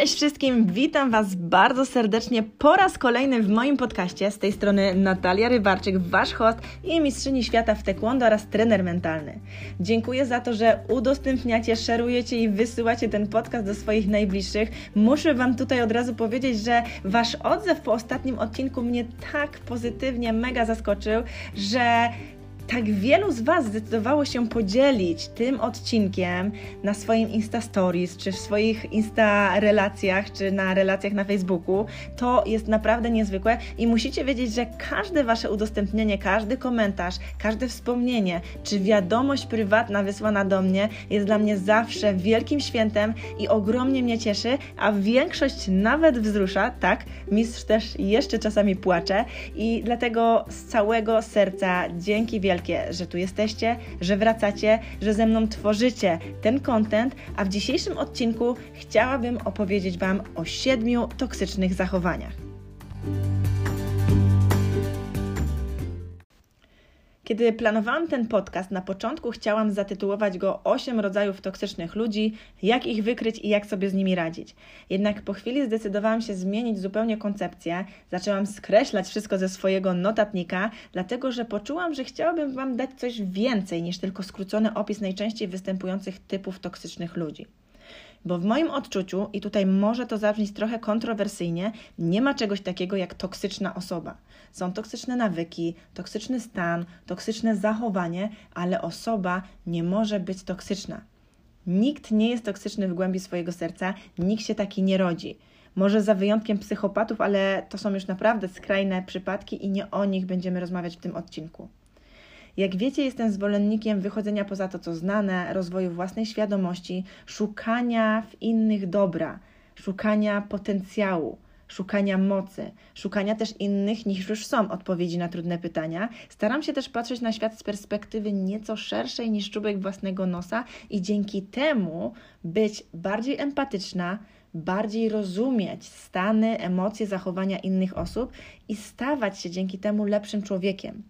Cześć wszystkim, witam Was bardzo serdecznie po raz kolejny w moim podcaście. Z tej strony Natalia Rybarczyk, Wasz host i mistrzyni świata w taekwondo oraz trener mentalny. Dziękuję za to, że udostępniacie, szerujecie i wysyłacie ten podcast do swoich najbliższych. Muszę Wam tutaj od razu powiedzieć, że Wasz odzew po ostatnim odcinku mnie tak pozytywnie, mega zaskoczył, że tak wielu z Was zdecydowało się podzielić tym odcinkiem na swoim Insta Stories, czy w swoich Insta relacjach, czy na relacjach na Facebooku, to jest naprawdę niezwykłe i musicie wiedzieć, że każde Wasze udostępnienie, każdy komentarz, każde wspomnienie, czy wiadomość prywatna wysłana do mnie jest dla mnie zawsze wielkim świętem i ogromnie mnie cieszy, a większość nawet wzrusza, tak, mistrz też jeszcze czasami płacze i dlatego z całego serca dzięki wielkie wielkie, że tu jesteście, że wracacie, że ze mną tworzycie ten content, a w dzisiejszym odcinku chciałabym opowiedzieć Wam o siedmiu toksycznych zachowaniach. Kiedy planowałam ten podcast, na początku chciałam zatytułować go 8 rodzajów toksycznych ludzi, jak ich wykryć i jak sobie z nimi radzić. Jednak po chwili zdecydowałam się zmienić zupełnie koncepcję, zaczęłam skreślać wszystko ze swojego notatnika, dlatego że poczułam, że chciałabym Wam dać coś więcej niż tylko skrócony opis najczęściej występujących typów toksycznych ludzi. Bo w moim odczuciu, i tutaj może to zabrzmieć trochę kontrowersyjnie, nie ma czegoś takiego jak toksyczna osoba. Są toksyczne nawyki, toksyczny stan, toksyczne zachowanie, ale osoba nie może być toksyczna. Nikt nie jest toksyczny w głębi swojego serca, nikt się taki nie rodzi. Może za wyjątkiem psychopatów, ale to są już naprawdę skrajne przypadki i nie o nich będziemy rozmawiać w tym odcinku. Jak wiecie, jestem zwolennikiem wychodzenia poza to, co znane, rozwoju własnej świadomości, szukania w innych dobra, szukania potencjału, szukania mocy, szukania też innych niż już są odpowiedzi na trudne pytania. Staram się też patrzeć na świat z perspektywy nieco szerszej niż czubek własnego nosa i dzięki temu być bardziej empatyczna, bardziej rozumieć stany, emocje, zachowania innych osób i stawać się dzięki temu lepszym człowiekiem.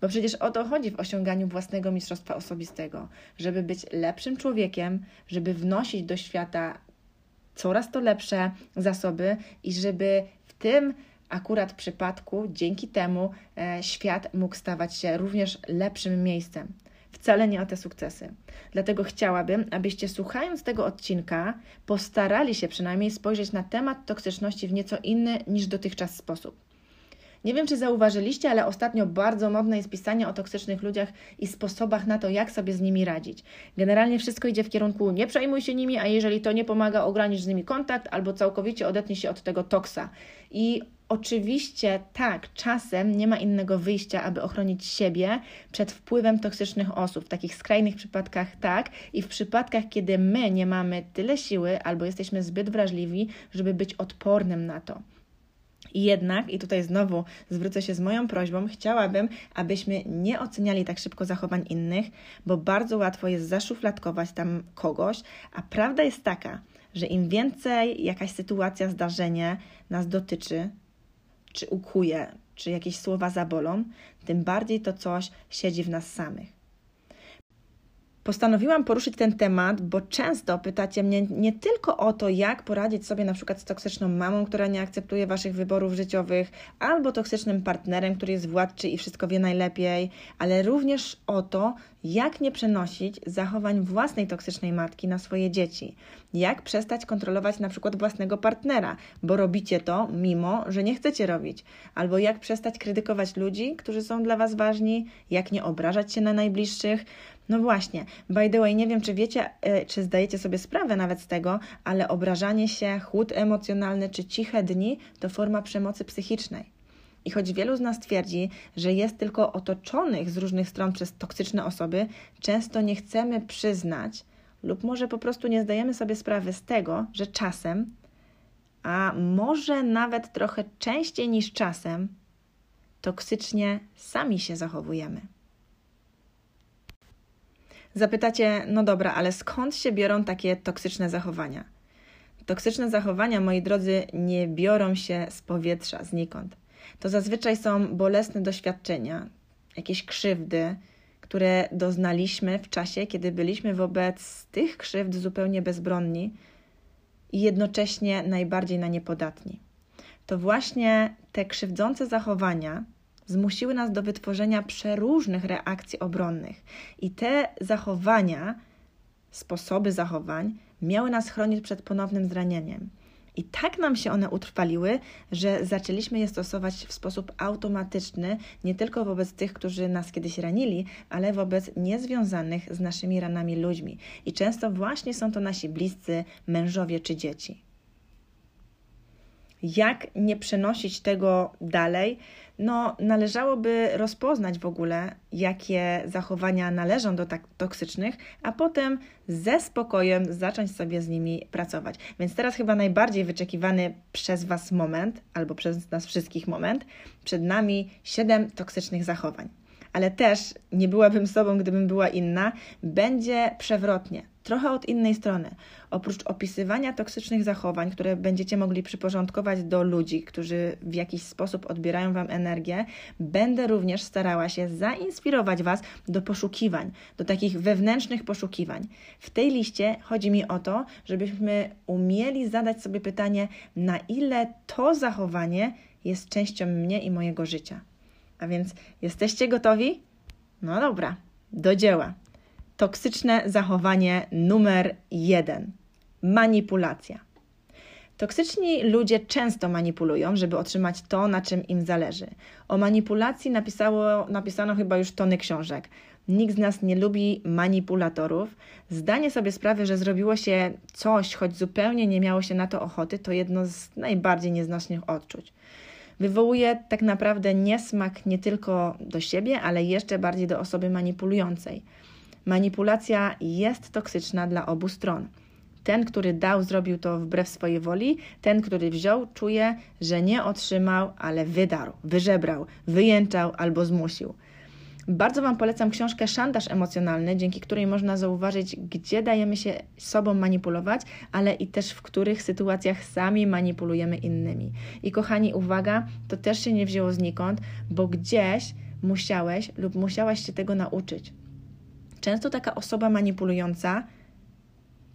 Bo przecież o to chodzi w osiąganiu własnego mistrzostwa osobistego, żeby być lepszym człowiekiem, żeby wnosić do świata coraz to lepsze zasoby i żeby w tym akurat przypadku dzięki temu e, świat mógł stawać się również lepszym miejscem. Wcale nie o te sukcesy. Dlatego chciałabym, abyście słuchając tego odcinka postarali się przynajmniej spojrzeć na temat toksyczności w nieco inny niż dotychczas sposób. Nie wiem, czy zauważyliście, ale ostatnio bardzo modne jest pisanie o toksycznych ludziach i sposobach na to, jak sobie z nimi radzić. Generalnie wszystko idzie w kierunku nie przejmuj się nimi, a jeżeli to nie pomaga, ogranicz z nimi kontakt albo całkowicie odetnij się od tego toksa. I Oczywiście tak, czasem nie ma innego wyjścia, aby ochronić siebie przed wpływem toksycznych osób. W takich skrajnych przypadkach tak, i w przypadkach, kiedy my nie mamy tyle siły albo jesteśmy zbyt wrażliwi, żeby być odpornym na to. I jednak, i tutaj znowu zwrócę się z moją prośbą, chciałabym, abyśmy nie oceniali tak szybko zachowań innych, bo bardzo łatwo jest zaszufladkować tam kogoś, a prawda jest taka, że im więcej jakaś sytuacja, zdarzenie nas dotyczy, czy ukuje, czy jakieś słowa zabolą, tym bardziej to coś siedzi w nas samych. Postanowiłam poruszyć ten temat, bo często pytacie mnie nie tylko o to, jak poradzić sobie na przykład z toksyczną mamą, która nie akceptuje waszych wyborów życiowych, albo toksycznym partnerem, który jest władczy i wszystko wie najlepiej, ale również o to, jak nie przenosić zachowań własnej toksycznej matki na swoje dzieci. Jak przestać kontrolować na przykład własnego partnera, bo robicie to mimo, że nie chcecie robić. Albo jak przestać krytykować ludzi, którzy są dla Was ważni, jak nie obrażać się na najbliższych, no właśnie, by the way, nie wiem, czy wiecie, e, czy zdajecie sobie sprawę nawet z tego, ale obrażanie się, chłód emocjonalny czy ciche dni to forma przemocy psychicznej. I choć wielu z nas twierdzi, że jest tylko otoczonych z różnych stron przez toksyczne osoby, często nie chcemy przyznać, lub może po prostu nie zdajemy sobie sprawy z tego, że czasem, a może nawet trochę częściej niż czasem, toksycznie sami się zachowujemy. Zapytacie, no dobra, ale skąd się biorą takie toksyczne zachowania? Toksyczne zachowania, moi drodzy, nie biorą się z powietrza, znikąd. To zazwyczaj są bolesne doświadczenia, jakieś krzywdy, które doznaliśmy w czasie, kiedy byliśmy wobec tych krzywd zupełnie bezbronni i jednocześnie najbardziej na nie podatni. To właśnie te krzywdzące zachowania zmusiły nas do wytworzenia przeróżnych reakcji obronnych, i te zachowania, sposoby zachowań, miały nas chronić przed ponownym zranieniem. I tak nam się one utrwaliły, że zaczęliśmy je stosować w sposób automatyczny, nie tylko wobec tych, którzy nas kiedyś ranili, ale wobec niezwiązanych z naszymi ranami ludźmi. I często właśnie są to nasi bliscy, mężowie czy dzieci. Jak nie przenosić tego dalej? no, należałoby rozpoznać w ogóle, jakie zachowania należą do tak toksycznych, a potem ze spokojem zacząć sobie z nimi pracować. Więc teraz chyba najbardziej wyczekiwany przez Was moment, albo przez nas wszystkich moment, przed nami siedem toksycznych zachowań ale też nie byłabym sobą, gdybym była inna, będzie przewrotnie, trochę od innej strony. Oprócz opisywania toksycznych zachowań, które będziecie mogli przyporządkować do ludzi, którzy w jakiś sposób odbierają Wam energię, będę również starała się zainspirować Was do poszukiwań, do takich wewnętrznych poszukiwań. W tej liście chodzi mi o to, żebyśmy umieli zadać sobie pytanie, na ile to zachowanie jest częścią mnie i mojego życia. A więc jesteście gotowi? No dobra, do dzieła. Toksyczne zachowanie numer jeden manipulacja. Toksyczni ludzie często manipulują, żeby otrzymać to, na czym im zależy. O manipulacji napisało, napisano chyba już tony książek. Nikt z nas nie lubi manipulatorów. Zdanie sobie sprawy, że zrobiło się coś, choć zupełnie nie miało się na to ochoty, to jedno z najbardziej nieznośnych odczuć wywołuje tak naprawdę niesmak nie tylko do siebie, ale jeszcze bardziej do osoby manipulującej. Manipulacja jest toksyczna dla obu stron. Ten, który dał, zrobił to wbrew swojej woli, ten, który wziął, czuje, że nie otrzymał, ale wydarł, wyżebrał, wyjęczał albo zmusił. Bardzo Wam polecam książkę Szantaż emocjonalny, dzięki której można zauważyć, gdzie dajemy się sobą manipulować, ale i też w których sytuacjach sami manipulujemy innymi. I kochani, uwaga, to też się nie wzięło znikąd, bo gdzieś musiałeś lub musiałaś się tego nauczyć. Często taka osoba manipulująca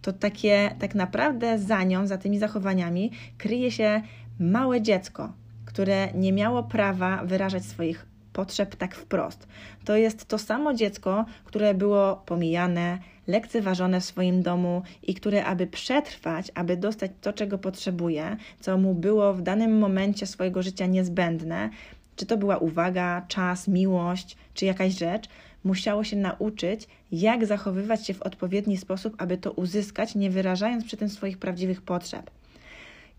to takie tak naprawdę za nią, za tymi zachowaniami kryje się małe dziecko, które nie miało prawa wyrażać swoich potrzeb tak wprost. To jest to samo dziecko, które było pomijane, lekceważone w swoim domu i które, aby przetrwać, aby dostać to, czego potrzebuje, co mu było w danym momencie swojego życia niezbędne, czy to była uwaga, czas, miłość, czy jakaś rzecz, musiało się nauczyć, jak zachowywać się w odpowiedni sposób, aby to uzyskać, nie wyrażając przy tym swoich prawdziwych potrzeb.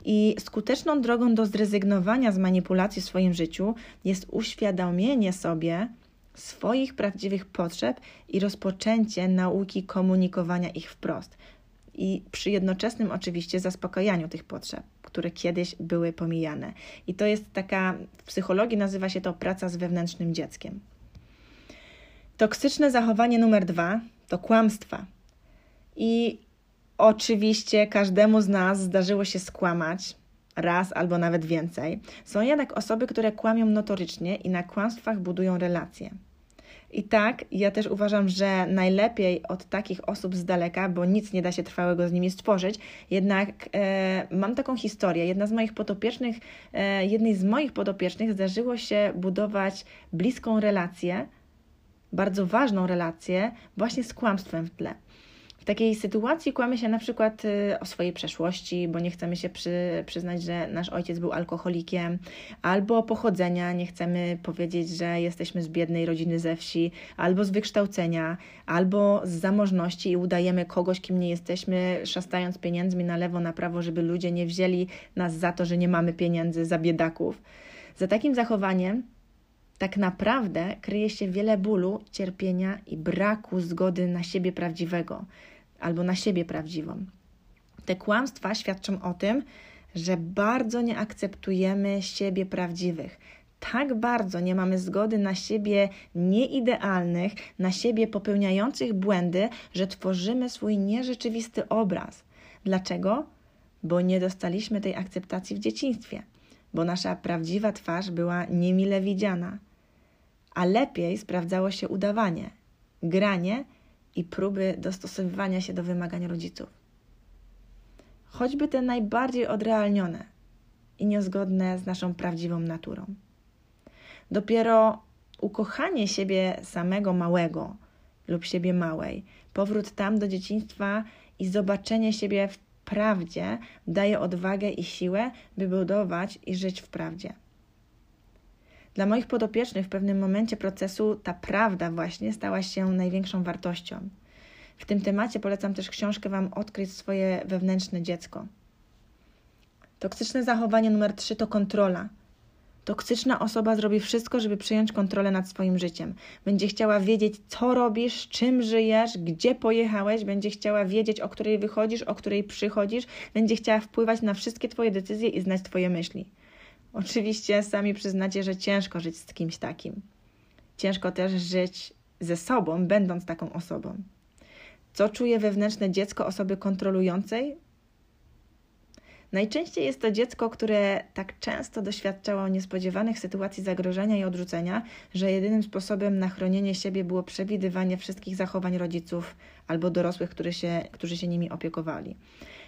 I skuteczną drogą do zrezygnowania z manipulacji w swoim życiu jest uświadomienie sobie swoich prawdziwych potrzeb i rozpoczęcie nauki komunikowania ich wprost. I przy jednoczesnym oczywiście zaspokajaniu tych potrzeb, które kiedyś były pomijane. I to jest taka, w psychologii nazywa się to praca z wewnętrznym dzieckiem. Toksyczne zachowanie numer dwa to kłamstwa. I Oczywiście każdemu z nas zdarzyło się skłamać raz albo nawet więcej. Są jednak osoby, które kłamią notorycznie i na kłamstwach budują relacje. I tak, ja też uważam, że najlepiej od takich osób z daleka, bo nic nie da się trwałego z nimi stworzyć. Jednak e, mam taką historię. Jedna z moich podopiecznych, e, jednej z moich podopiecznych zdarzyło się budować bliską relację, bardzo ważną relację, właśnie z kłamstwem w tle. W takiej sytuacji kłamy się na przykład y, o swojej przeszłości, bo nie chcemy się przy, przyznać, że nasz ojciec był alkoholikiem, albo pochodzenia, nie chcemy powiedzieć, że jesteśmy z biednej rodziny ze wsi, albo z wykształcenia, albo z zamożności i udajemy kogoś, kim nie jesteśmy, szastając pieniędzmi na lewo, na prawo, żeby ludzie nie wzięli nas za to, że nie mamy pieniędzy, za biedaków. Za takim zachowaniem tak naprawdę kryje się wiele bólu, cierpienia i braku zgody na siebie prawdziwego albo na siebie prawdziwą. Te kłamstwa świadczą o tym, że bardzo nie akceptujemy siebie prawdziwych. Tak bardzo nie mamy zgody na siebie nieidealnych, na siebie popełniających błędy, że tworzymy swój nierzeczywisty obraz. Dlaczego? Bo nie dostaliśmy tej akceptacji w dzieciństwie, bo nasza prawdziwa twarz była niemile widziana a lepiej sprawdzało się udawanie, granie i próby dostosowywania się do wymagań rodziców. choćby te najbardziej odrealnione i niezgodne z naszą prawdziwą naturą. Dopiero ukochanie siebie samego małego lub siebie małej, powrót tam do dzieciństwa i zobaczenie siebie w prawdzie daje odwagę i siłę, by budować i żyć w prawdzie. Dla moich podopiecznych w pewnym momencie procesu ta prawda właśnie stała się największą wartością. W tym temacie polecam też książkę Wam Odkryć swoje wewnętrzne dziecko. Toksyczne zachowanie numer 3 to kontrola. Toksyczna osoba zrobi wszystko, żeby przejąć kontrolę nad swoim życiem. Będzie chciała wiedzieć, co robisz, czym żyjesz, gdzie pojechałeś, będzie chciała wiedzieć, o której wychodzisz, o której przychodzisz, będzie chciała wpływać na wszystkie Twoje decyzje i znać Twoje myśli. Oczywiście sami przyznacie, że ciężko żyć z kimś takim. Ciężko też żyć ze sobą, będąc taką osobą. Co czuje wewnętrzne dziecko osoby kontrolującej? Najczęściej jest to dziecko, które tak często doświadczało niespodziewanych sytuacji zagrożenia i odrzucenia, że jedynym sposobem na chronienie siebie było przewidywanie wszystkich zachowań rodziców albo dorosłych, którzy się, którzy się nimi opiekowali.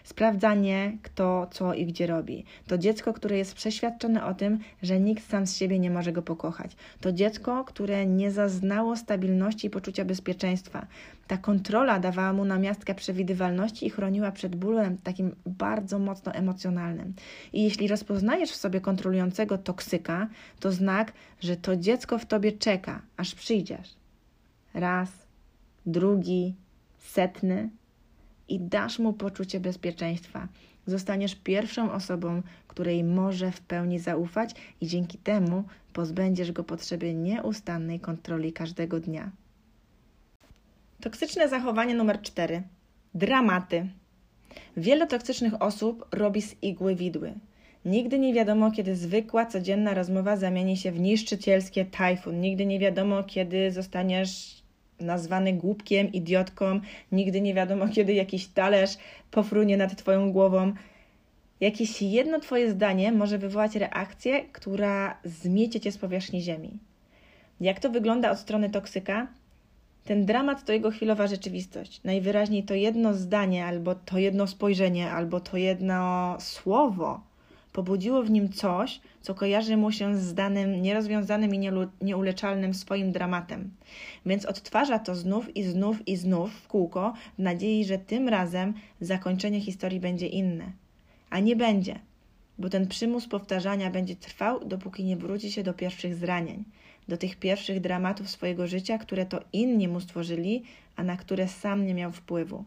Sprawdzanie, kto, co i gdzie robi. To dziecko, które jest przeświadczone o tym, że nikt sam z siebie nie może go pokochać. To dziecko, które nie zaznało stabilności i poczucia bezpieczeństwa. Ta kontrola dawała mu namiastkę przewidywalności i chroniła przed bólem takim bardzo mocno emocjonalnym. I jeśli rozpoznajesz w sobie kontrolującego toksyka, to znak, że to dziecko w tobie czeka, aż przyjdziesz. Raz, drugi, setny i dasz mu poczucie bezpieczeństwa. Zostaniesz pierwszą osobą, której może w pełni zaufać, i dzięki temu pozbędziesz go potrzeby nieustannej kontroli każdego dnia. Toksyczne zachowanie numer 4. Dramaty. Wiele toksycznych osób robi z igły widły. Nigdy nie wiadomo, kiedy zwykła, codzienna rozmowa zamieni się w niszczycielskie tajfun. Nigdy nie wiadomo, kiedy zostaniesz nazwany głupkiem, idiotką, nigdy nie wiadomo, kiedy jakiś talerz pofrunie nad Twoją głową. Jakieś jedno Twoje zdanie może wywołać reakcję, która zmiecie Cię z powierzchni ziemi. Jak to wygląda od strony toksyka? Ten dramat to jego chwilowa rzeczywistość. Najwyraźniej to jedno zdanie, albo to jedno spojrzenie, albo to jedno słowo pobudziło w nim coś, co kojarzy mu się z danym nierozwiązanym i nieuleczalnym swoim dramatem. Więc odtwarza to znów i znów i znów w kółko, w nadziei, że tym razem zakończenie historii będzie inne. A nie będzie, bo ten przymus powtarzania będzie trwał, dopóki nie wróci się do pierwszych zranień, do tych pierwszych dramatów swojego życia, które to inni mu stworzyli, a na które sam nie miał wpływu.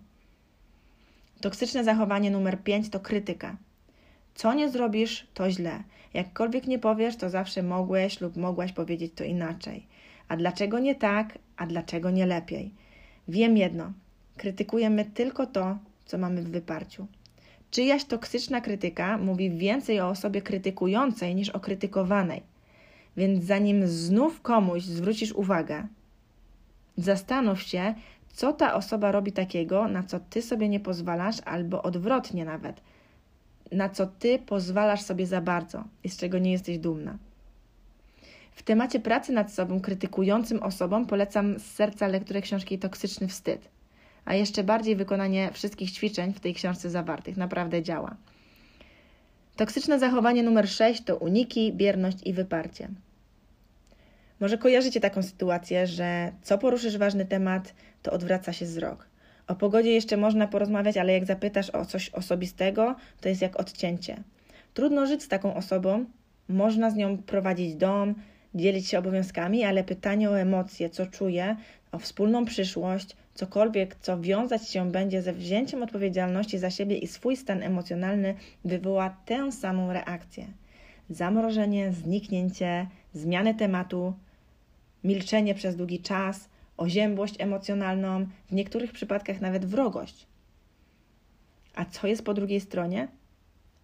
Toksyczne zachowanie numer 5 to krytyka. Co nie zrobisz, to źle. Jakkolwiek nie powiesz, to zawsze mogłeś lub mogłaś powiedzieć to inaczej. A dlaczego nie tak, a dlaczego nie lepiej? Wiem jedno: krytykujemy tylko to, co mamy w wyparciu. Czyjaś toksyczna krytyka mówi więcej o osobie krytykującej niż o krytykowanej. Więc zanim znów komuś zwrócisz uwagę, zastanów się, co ta osoba robi takiego, na co ty sobie nie pozwalasz, albo odwrotnie nawet – na co ty pozwalasz sobie za bardzo i z czego nie jesteś dumna. W temacie pracy nad sobą, krytykującym osobom, polecam z serca lekturę książki Toksyczny Wstyd, a jeszcze bardziej wykonanie wszystkich ćwiczeń w tej książce zawartych. Naprawdę działa. Toksyczne zachowanie numer 6 to uniki, bierność i wyparcie. Może kojarzycie taką sytuację, że co poruszysz ważny temat, to odwraca się wzrok. O pogodzie jeszcze można porozmawiać, ale jak zapytasz o coś osobistego, to jest jak odcięcie. Trudno żyć z taką osobą, można z nią prowadzić dom, dzielić się obowiązkami, ale pytanie o emocje, co czuje, o wspólną przyszłość, cokolwiek, co wiązać się będzie ze wzięciem odpowiedzialności za siebie i swój stan emocjonalny, wywoła tę samą reakcję. Zamrożenie, zniknięcie, zmianę tematu, milczenie przez długi czas, oziębłość emocjonalną, w niektórych przypadkach nawet wrogość. A co jest po drugiej stronie?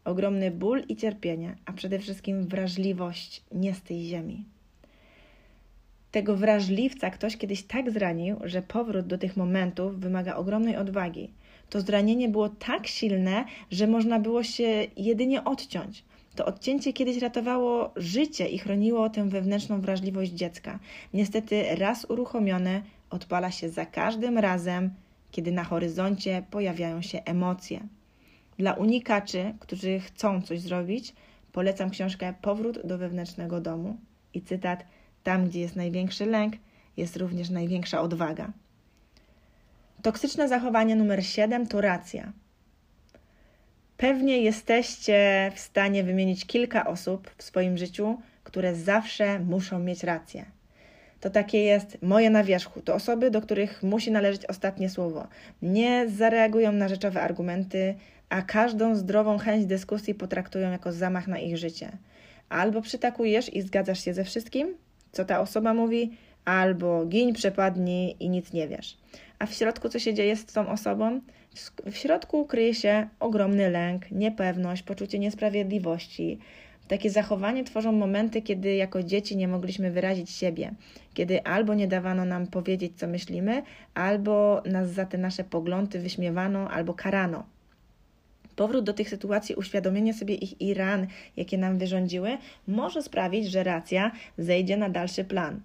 Ogromny ból i cierpienie, a przede wszystkim wrażliwość nie z tej ziemi. Tego wrażliwca ktoś kiedyś tak zranił, że powrót do tych momentów wymaga ogromnej odwagi. To zranienie było tak silne, że można było się jedynie odciąć. To odcięcie kiedyś ratowało życie i chroniło tę wewnętrzną wrażliwość dziecka. Niestety, raz uruchomione, odpala się za każdym razem, kiedy na horyzoncie pojawiają się emocje. Dla unikaczy, którzy chcą coś zrobić, polecam książkę Powrót do wewnętrznego domu i cytat: Tam, gdzie jest największy lęk, jest również największa odwaga. Toksyczne zachowanie numer 7 to racja. Pewnie jesteście w stanie wymienić kilka osób w swoim życiu, które zawsze muszą mieć rację. To takie jest moje na wierzchu. To osoby, do których musi należeć ostatnie słowo. Nie zareagują na rzeczowe argumenty, a każdą zdrową chęć dyskusji potraktują jako zamach na ich życie. Albo przytakujesz i zgadzasz się ze wszystkim, co ta osoba mówi, albo gin, przepadnij i nic nie wiesz. A w środku co się dzieje z tą osobą? W środku kryje się ogromny lęk, niepewność, poczucie niesprawiedliwości. Takie zachowanie tworzą momenty, kiedy jako dzieci nie mogliśmy wyrazić siebie, kiedy albo nie dawano nam powiedzieć, co myślimy, albo nas za te nasze poglądy wyśmiewano albo karano. Powrót do tych sytuacji, uświadomienie sobie ich i ran, jakie nam wyrządziły, może sprawić, że racja zejdzie na dalszy plan.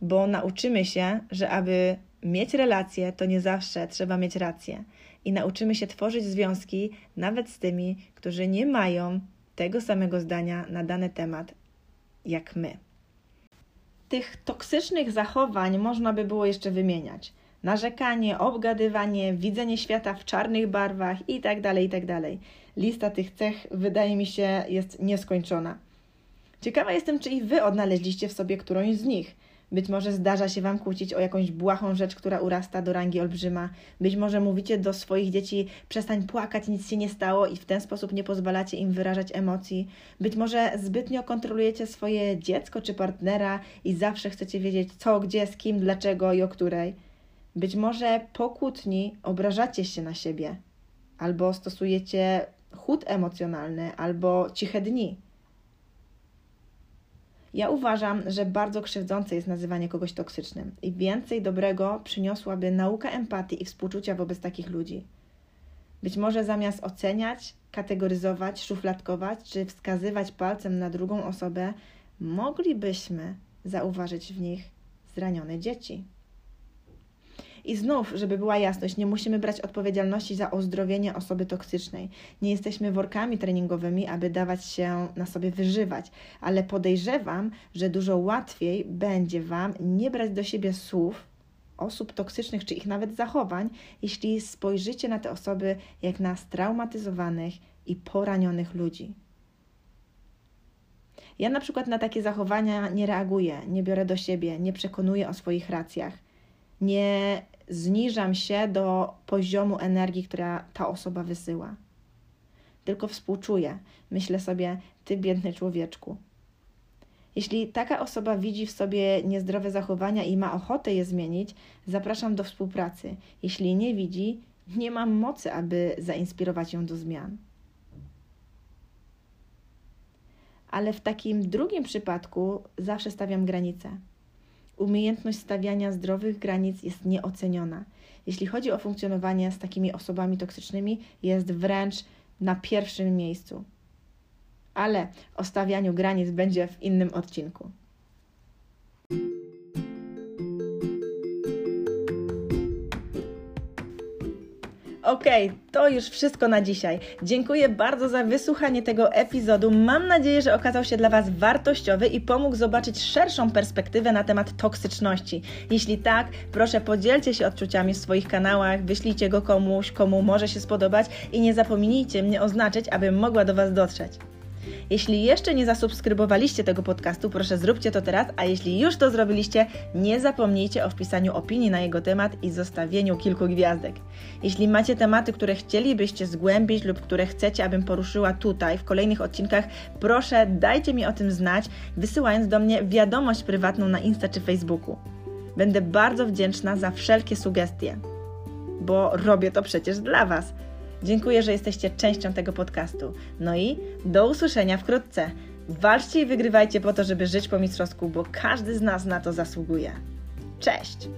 Bo nauczymy się, że aby mieć relacje, to nie zawsze trzeba mieć rację. I nauczymy się tworzyć związki nawet z tymi, którzy nie mają tego samego zdania na dany temat jak my. Tych toksycznych zachowań można by było jeszcze wymieniać. Narzekanie, obgadywanie, widzenie świata w czarnych barwach itd., tak itd. Tak Lista tych cech wydaje mi się jest nieskończona. Ciekawa jestem, czy i Wy odnaleźliście w sobie którąś z nich. Być może zdarza się Wam kłócić o jakąś błahą rzecz, która urasta do rangi olbrzyma. Być może mówicie do swoich dzieci, przestań płakać, nic się nie stało i w ten sposób nie pozwalacie im wyrażać emocji. Być może zbytnio kontrolujecie swoje dziecko czy partnera i zawsze chcecie wiedzieć co, gdzie, z kim, dlaczego i o której. Być może po kłótni obrażacie się na siebie, albo stosujecie chód emocjonalny, albo ciche dni. Ja uważam, że bardzo krzywdzące jest nazywanie kogoś toksycznym i więcej dobrego przyniosłaby nauka empatii i współczucia wobec takich ludzi. Być może zamiast oceniać, kategoryzować, szufladkować czy wskazywać palcem na drugą osobę, moglibyśmy zauważyć w nich zranione dzieci. I znów, żeby była jasność, nie musimy brać odpowiedzialności za ozdrowienie osoby toksycznej. Nie jesteśmy workami treningowymi, aby dawać się na sobie wyżywać, ale podejrzewam, że dużo łatwiej będzie Wam nie brać do siebie słów osób toksycznych, czy ich nawet zachowań, jeśli spojrzycie na te osoby jak na straumatyzowanych i poranionych ludzi. Ja na przykład na takie zachowania nie reaguję, nie biorę do siebie, nie przekonuję o swoich racjach. Nie zniżam się do poziomu energii, która ta osoba wysyła. Tylko współczuję. Myślę sobie, ty biedny człowieczku. Jeśli taka osoba widzi w sobie niezdrowe zachowania i ma ochotę je zmienić, zapraszam do współpracy. Jeśli nie widzi, nie mam mocy, aby zainspirować ją do zmian. Ale w takim drugim przypadku zawsze stawiam granice umiejętność stawiania zdrowych granic jest nieoceniona. Jeśli chodzi o funkcjonowanie z takimi osobami toksycznymi, jest wręcz na pierwszym miejscu. Ale o stawianiu granic będzie w innym odcinku. Okej, okay, to już wszystko na dzisiaj. Dziękuję bardzo za wysłuchanie tego epizodu. Mam nadzieję, że okazał się dla Was wartościowy i pomógł zobaczyć szerszą perspektywę na temat toksyczności. Jeśli tak, proszę podzielcie się odczuciami w swoich kanałach, wyślijcie go komuś, komu może się spodobać i nie zapomnijcie mnie oznaczyć, abym mogła do Was dotrzeć. Jeśli jeszcze nie zasubskrybowaliście tego podcastu, proszę zróbcie to teraz, a jeśli już to zrobiliście, nie zapomnijcie o wpisaniu opinii na jego temat i zostawieniu kilku gwiazdek. Jeśli macie tematy, które chcielibyście zgłębić lub które chcecie, abym poruszyła tutaj w kolejnych odcinkach, proszę dajcie mi o tym znać, wysyłając do mnie wiadomość prywatną na Insta czy Facebooku. Będę bardzo wdzięczna za wszelkie sugestie, bo robię to przecież dla Was. Dziękuję, że jesteście częścią tego podcastu. No i do usłyszenia wkrótce. Walczcie i wygrywajcie po to, żeby żyć po mistrzowsku, bo każdy z nas na to zasługuje. Cześć!